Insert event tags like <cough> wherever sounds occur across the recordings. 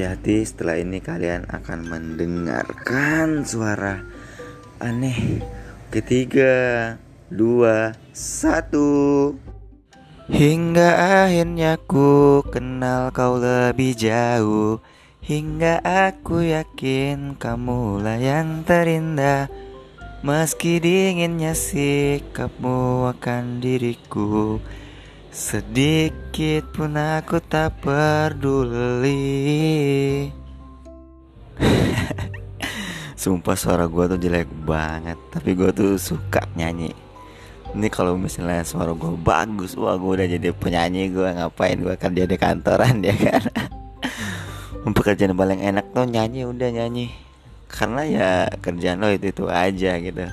hati-hati setelah ini kalian akan mendengarkan suara aneh. Ketiga dua satu. Hingga akhirnya ku kenal kau lebih jauh. Hingga aku yakin kamulah yang terindah. Meski dinginnya sikapmu akan diriku Sedikit pun aku tak peduli. <laughs> Sumpah suara gue tuh jelek banget Tapi gue tuh suka nyanyi. Ini kalau misalnya suara gue bagus wah gue udah jadi penyanyi gue ngapain gue kerja di kantoran <laughs> ya kan? Pekerjaan paling enak tuh nyanyi udah nyanyi. Karena ya kerjaan lo itu itu aja gitu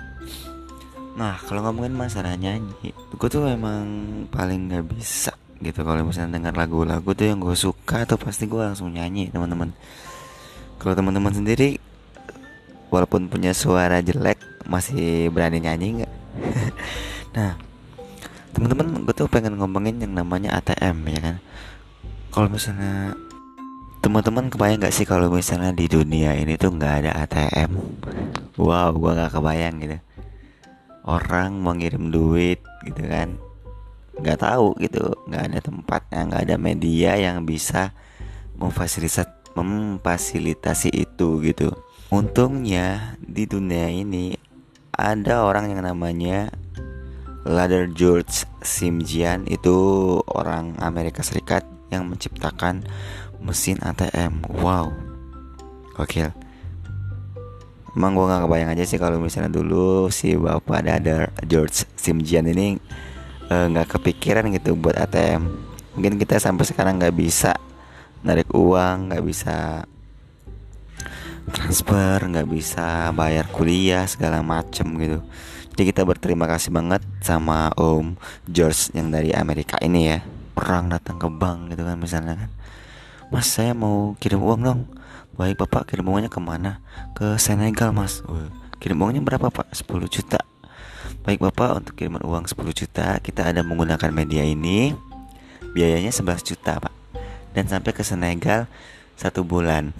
nah kalau ngomongin masalah nyanyi gue tuh memang paling nggak bisa gitu kalau misalnya dengar lagu-lagu tuh yang gue suka tuh pasti gue langsung nyanyi teman-teman kalau teman-teman sendiri walaupun punya suara jelek masih berani nyanyi nggak <laughs> Nah, teman-teman, gue tuh pengen ngomongin yang namanya ATM ya kan. Kalau misalnya teman-teman kebayang gak sih kalau misalnya di dunia ini tuh nggak ada ATM? Wow, gue nggak kebayang gitu. Orang mau ngirim duit gitu kan, nggak tahu gitu, nggak ada tempatnya, nggak ada media yang bisa memfasilitasi memfasilitasi itu gitu. Untungnya di dunia ini ada orang yang namanya Ladder George Simjian itu orang Amerika Serikat yang menciptakan mesin ATM. Wow, oke. Emang gue gak kebayang aja sih kalau misalnya dulu si bapak Ladder George Simjian ini eh, nggak uh, kepikiran gitu buat ATM. Mungkin kita sampai sekarang nggak bisa narik uang, nggak bisa transfer, nggak bisa bayar kuliah segala macem gitu. Jadi kita berterima kasih banget sama Om George yang dari Amerika ini ya. Orang datang ke bank gitu kan misalnya kan. Mas saya mau kirim uang dong. Baik bapak kirim uangnya ke mana? Ke Senegal mas. Wah, kirim uangnya berapa pak? 10 juta. Baik bapak untuk kiriman uang 10 juta kita ada menggunakan media ini. Biayanya 11 juta pak. Dan sampai ke Senegal satu bulan.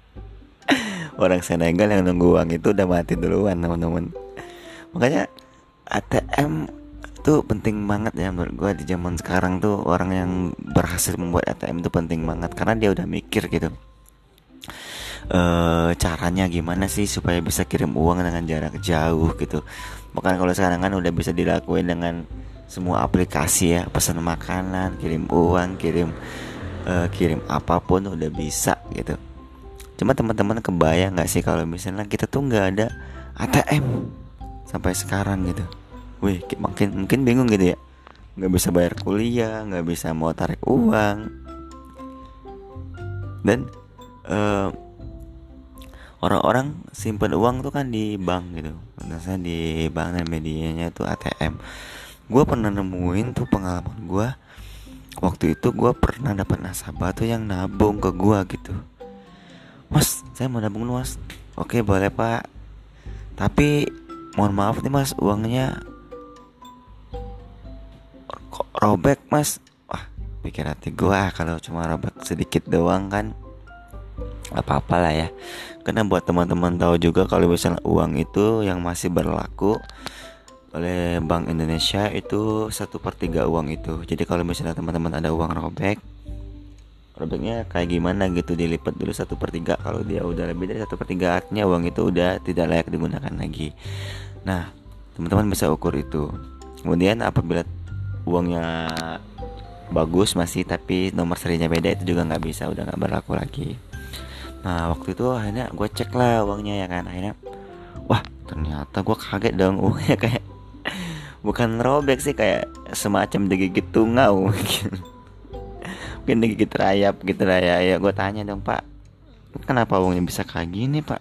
<laughs> Orang Senegal yang nunggu uang itu udah mati duluan teman-teman makanya ATM tuh penting banget ya menurut gue di zaman sekarang tuh orang yang berhasil membuat ATM itu penting banget karena dia udah mikir gitu e, caranya gimana sih supaya bisa kirim uang dengan jarak jauh gitu? Bahkan kalau sekarang kan udah bisa dilakuin dengan semua aplikasi ya pesan makanan kirim uang kirim uh, kirim apa pun udah bisa gitu. Cuma teman-teman kebayang nggak sih kalau misalnya kita tuh nggak ada ATM sampai sekarang gitu? Wih makin mungkin bingung gitu ya. Nggak bisa bayar kuliah nggak bisa mau tarik uang. Dan uh, orang-orang simpen uang tuh kan di bank gitu. Biasanya di bank dan medianya itu ATM gue pernah nemuin tuh pengalaman gue waktu itu gue pernah dapat nasabah tuh yang nabung ke gue gitu. Mas saya mau nabung mas. Oke boleh pak. Tapi mohon maaf nih mas uangnya robek mas? Wah pikir hati gua kalau cuma robek sedikit doang kan apa-apa lah ya. Karena buat teman-teman tahu juga kalau misalnya uang itu yang masih berlaku oleh Bank Indonesia itu satu per tiga uang itu. Jadi kalau misalnya teman-teman ada uang robek robeknya kayak gimana gitu dilipat dulu satu per tiga. Kalau dia udah lebih dari satu per tiga artinya uang itu udah tidak layak digunakan lagi. Nah teman-teman bisa ukur itu. Kemudian apabila uangnya bagus masih tapi nomor serinya beda itu juga nggak bisa udah nggak berlaku lagi nah waktu itu akhirnya gue cek lah uangnya ya kan? Akhirnya wah ternyata gue kaget dong uangnya. <laughs> Kayak bukan robek sih kayak semacam digigit tungau mungkin. Mungkin digigit rayap gitu lah ya. Ya gue tanya dong pak kenapa uangnya bisa kayak gini pak?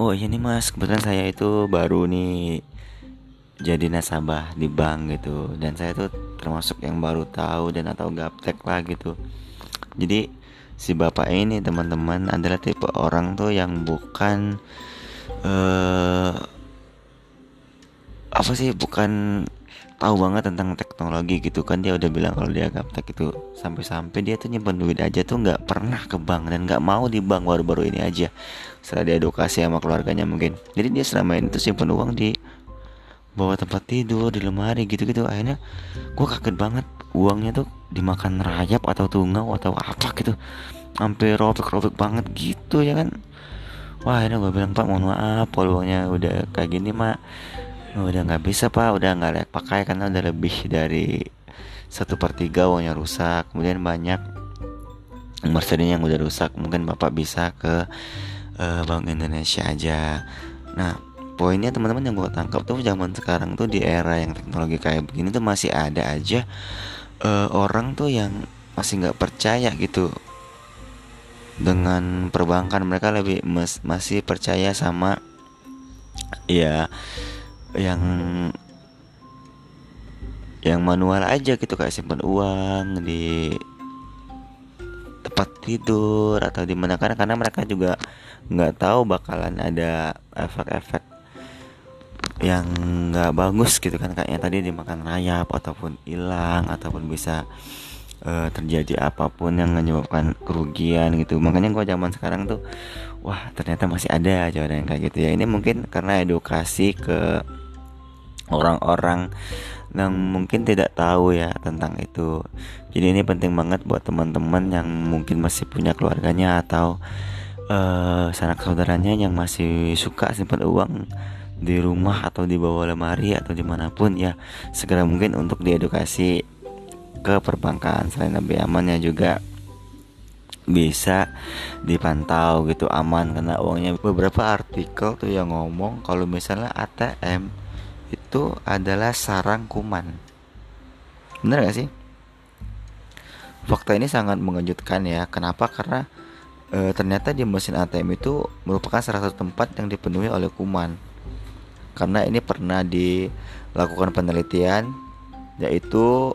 Oh iya nih mas. Kebetulan saya itu baru nih jadi nasabah di bank gitu. Dan saya tuh termasuk yang baru tahu dan atau gaptek lah gitu. Jadi si bapak ini teman-teman adalah tipe orang tuh yang bukan uh, apa sih bukan tahu banget tentang teknologi gitu kan. Dia udah bilang kalau dia gaptek itu sampai-sampai dia tuh nyimpen duit aja tuh nggak pernah ke bank dan nggak mau di bank baru-baru ini aja. Setelah dia edukasi sama keluarganya mungkin. Jadi dia selama ini tuh simpen uang di bawah tempat tidur di lemari gitu-gitu. Akhirnya gue kaget banget. Uangnya tuh dimakan rayap atau tungau atau apa gitu. Sampai robek-robek banget gitu ya kan? Wah ini gue bilang pak mohon maaf kalau uangnya udah kayak gini mak. Udah nggak bisa pak. Udah nggak layak pakai karena udah lebih dari satu per tiga uangnya rusak. Kemudian banyak Mercedes yang udah rusak. Mungkin bapak bisa ke uh, Bank Indonesia aja. Nah poinnya teman-teman yang gue tangkap tuh zaman sekarang tuh di era yang teknologi kayak begini tuh masih ada aja uh, orang tuh yang masih nggak percaya gitu dengan perbankan. Mereka lebih mes, masih percaya sama ya yang yang manual aja gitu kayak simpan uang di tempat tidur atau di mana. Karena karena mereka juga nggak tahu bakalan ada efek-efek yang nggak bagus gitu kan kayaknya tadi dimakan rayap ataupun hilang ataupun bisa uh, terjadi apa pun yang menyebabkan kerugian gitu. Makanya gue zaman sekarang tuh wah ternyata masih ada aja orang yang kayak gitu ya. Ini mungkin karena edukasi ke orang-orang yang mungkin tidak tahu ya tentang itu. Jadi ini penting banget buat teman-teman yang mungkin masih punya keluarganya atau uh, sanak saudaranya yang masih suka simpan uang di rumah atau di bawah lemari atau di mana pun ya segera mungkin untuk diedukasi ke perbankan selain lebih amannya juga bisa dipantau gitu aman karena uangnya beberapa artikel tuh yang ngomong kalau misalnya ATM itu adalah sarang kuman. Bener gak sih? Fakta ini sangat mengejutkan ya. Kenapa? Karena e, ternyata di mesin ATM itu merupakan salah satu tempat yang dipenuhi oleh kuman. Karena ini pernah dilakukan penelitian yaitu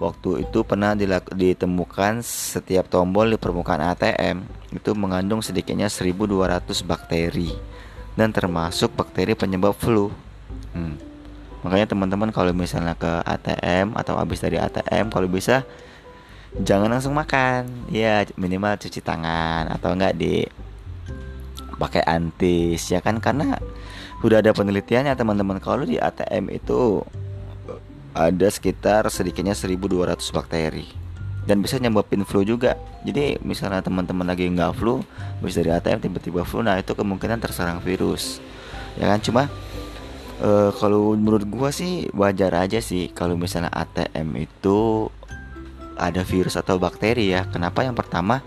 waktu itu pernah ditemukan setiap tombol di permukaan ATM itu mengandung sedikitnya 1200 bakteri dan termasuk bakteri penyebab flu. Hmm. Makanya teman-teman kalau misalnya ke ATM atau habis dari ATM kalau bisa jangan langsung makan. Ya minimal cuci tangan atau enggak di pakai antis ya kan? Karena udah ada penelitiannya teman-teman. Kalau di ATM itu ada sekitar sedikitnya 1200 bakteri. Dan bisa nyebabin flu juga. Jadi misalnya teman-teman lagi nggak flu bisa dari ATM tiba-tiba flu nah itu kemungkinan terserang virus. Ya kan? Cuma uh, kalau menurut gua sih wajar aja sih kalau misalnya ATM itu ada virus atau bakteri ya. Kenapa? Yang pertama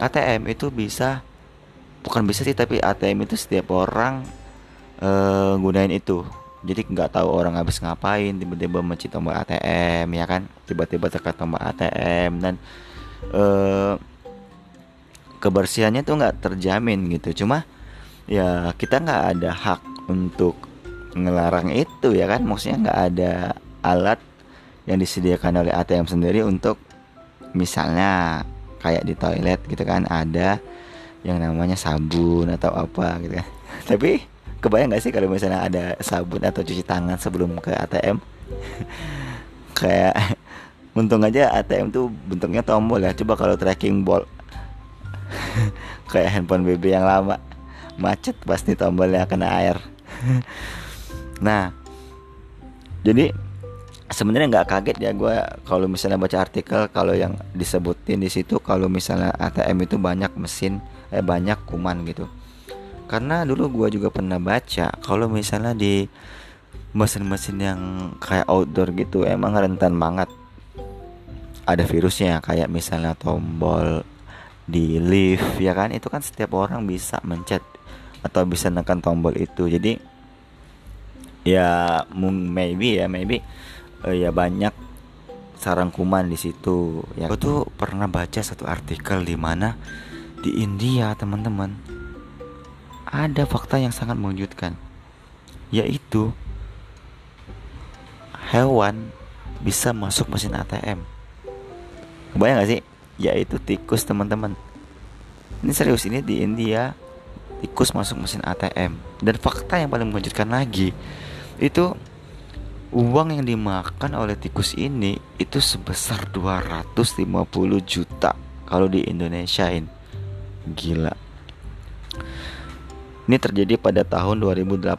ATM itu bisa bukan bisa sih tapi ATM itu setiap orang uh, gunain itu. Jadi nggak tahu orang habis ngapain tiba-tiba mencit tombol ATM ya kan? Tiba-tiba tekan tombol ATM dan uh, kebersihannya tuh nggak terjamin gitu. Cuma ya kita nggak ada hak untuk ngelarang itu ya kan? Maksudnya nggak ada alat yang disediakan oleh ATM sendiri untuk misalnya kayak di toilet gitu kan ada yang namanya sabun atau apa gitu kan. <laughs> Tapi kebayang nggak sih kalau misalnya ada sabun atau cuci tangan sebelum ke ATM <laughs> kayak <laughs> untung aja ATM tuh bentuknya tombol ya. Coba kalau tracking ball <laughs> kayak handphone BB yang lama. Macet pasti tombolnya kena air. Nah, jadi sebenarnya nggak kaget ya gue kalau misalnya baca artikel kalau yang disebutin di situ kalau misalnya ATM itu banyak mesin eh banyak kuman gitu. Karena dulu gue juga pernah baca kalau misalnya di mesin-mesin yang kayak outdoor gitu emang rentan banget. Ada virusnya kayak misalnya tombol di lift ya kan? Itu kan setiap orang bisa mencet atau bisa nekan tombol itu. Jadi ya maybe ya maybe uh, ya banyak sarang kuman di situ. Ya aku tuh pernah baca satu artikel di mana di India teman-teman ada fakta yang sangat mengejutkan yaitu hewan bisa masuk mesin ATM kebayang gak sih? Yaitu tikus teman-teman. Ini serius ini di India tikus masuk mesin ATM dan fakta yang paling mengejutkan lagi itu uang yang dimakan oleh tikus ini itu sebesar 250 juta kalau di Indonesiain gila ini terjadi pada tahun 2018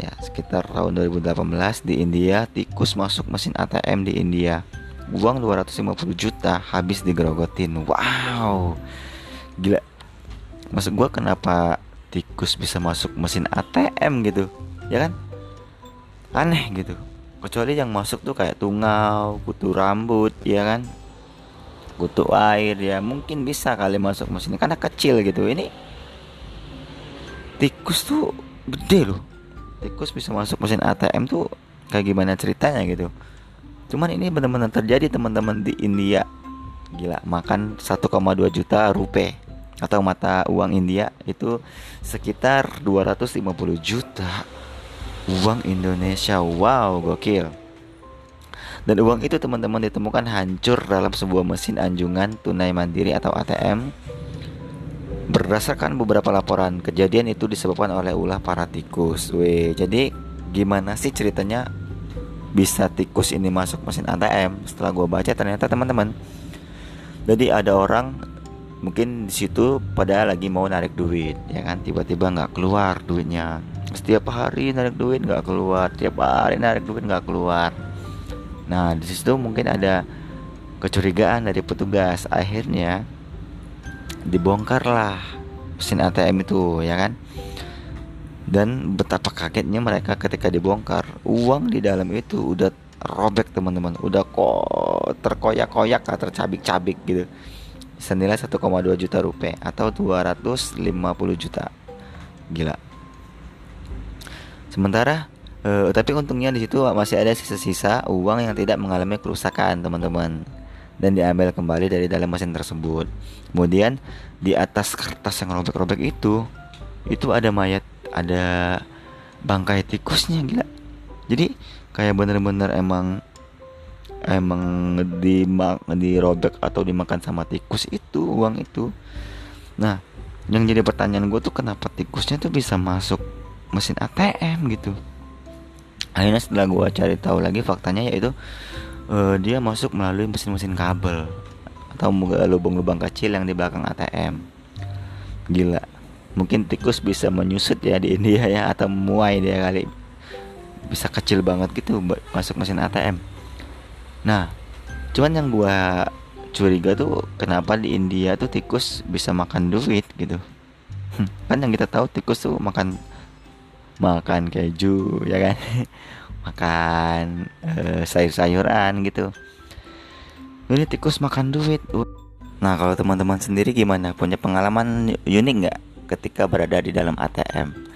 ya. Sekitar tahun 2018 di India tikus masuk mesin ATM di India. Uang 250 juta habis digerogotin wow. Gila. Maksud gua kenapa tikus bisa masuk mesin ATM gitu? Ya kan? Aneh gitu. Kecuali yang masuk tuh kayak tungau kutu rambut ya kan? Kutu air ya. Mungkin bisa kali masuk mesin karena kecil gitu. Ini tikus tuh gede loh. Tikus bisa masuk mesin ATM tuh kayak gimana ceritanya gitu. Cuman ini benar-benar terjadi teman-teman di India. Gila makan 1,2 juta rupiah atau mata uang India itu sekitar 250 juta uang Indonesia. Wow gokil. Dan uang itu teman-teman ditemukan hancur dalam sebuah mesin anjungan tunai mandiri atau ATM berdasarkan beberapa laporan kejadian itu disebabkan oleh ulah para tikus. Weh, jadi gimana sih ceritanya bisa tikus ini masuk mesin ATM setelah gue baca ternyata teman-teman jadi ada orang mungkin di situ pada lagi mau narik duit ya kan? Tiba-tiba nggak keluar duitnya. Setiap hari narik duit nggak keluar tiap hari narik duit nggak keluar. Nah di situ mungkin ada kecurigaan dari petugas. Akhirnya dibongkarlah. Mesin ATM itu ya kan? Dan betapa kagetnya mereka ketika dibongkar. Uang di dalam itu udah robek teman-teman. Udah kok terkoyak-koyak tercabik-cabik gitu. Senilai 1,2 juta rupiah atau 250 juta. Gila. Sementara uh, tapi untungnya di situ masih ada sisa-sisa uang yang tidak mengalami kerusakan, teman-teman. Dan diambil kembali dari dalam mesin tersebut. Kemudian di atas kertas yang robek-robek itu itu ada mayat, ada bangkai tikusnya gila. Jadi kayak bener-bener emang emang di dirobek atau dimakan sama tikus itu uang itu. Nah, yang jadi pertanyaan gue tuh kenapa tikusnya tuh bisa masuk mesin ATM gitu akhirnya setelah gue cari tahu lagi faktanya yaitu uh, dia masuk melalui mesin-mesin kabel. Atau lubang-lubang kecil yang di belakang ATM gila. Mungkin tikus bisa menyusut ya di India ya atau muai dia kali. Bisa kecil banget gitu masuk mesin ATM nah cuman yang gue curiga tuh kenapa di India tuh tikus bisa makan duit gitu? Kan yang kita tahu tikus tuh makan makan keju ya kan makan uh, sayur-sayuran gitu ini tikus makan duit nah kalau teman-teman sendiri gimana punya pengalaman unik nggak ketika berada di dalam ATM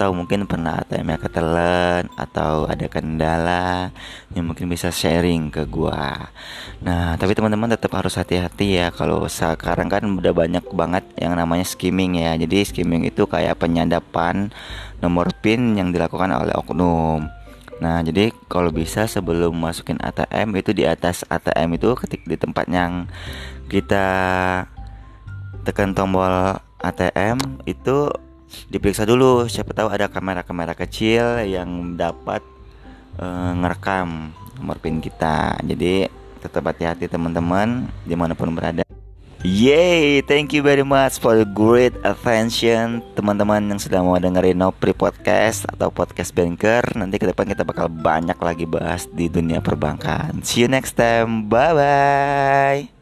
atau mungkin pernah ATM-nya ketelan atau ada kendala yang mungkin bisa sharing ke gua. Nah, tapi teman-teman tetap harus hati-hati ya kalau sekarang kan udah banyak banget yang namanya skimming ya. Jadi skimming itu kayak penyadapan nomor PIN yang dilakukan oleh oknum. Nah, jadi kalau bisa sebelum masukin ATM itu di atas ATM itu ketik di tempat yang kita tekan tombol ATM itu diperiksa dulu. Siapa tahu ada kamera-kamera kecil yang dapat uh, ngerekam nomor pin kita. Jadi tetap hati-hati teman-teman di mana pun berada Yay, thank you very much for the great attention teman-teman yang sudah mau dengerin Nopri Podcast atau Podcast Banker. Nanti ke depan kita bakal banyak lagi bahas di dunia perbankan. See you next time. Bye bye.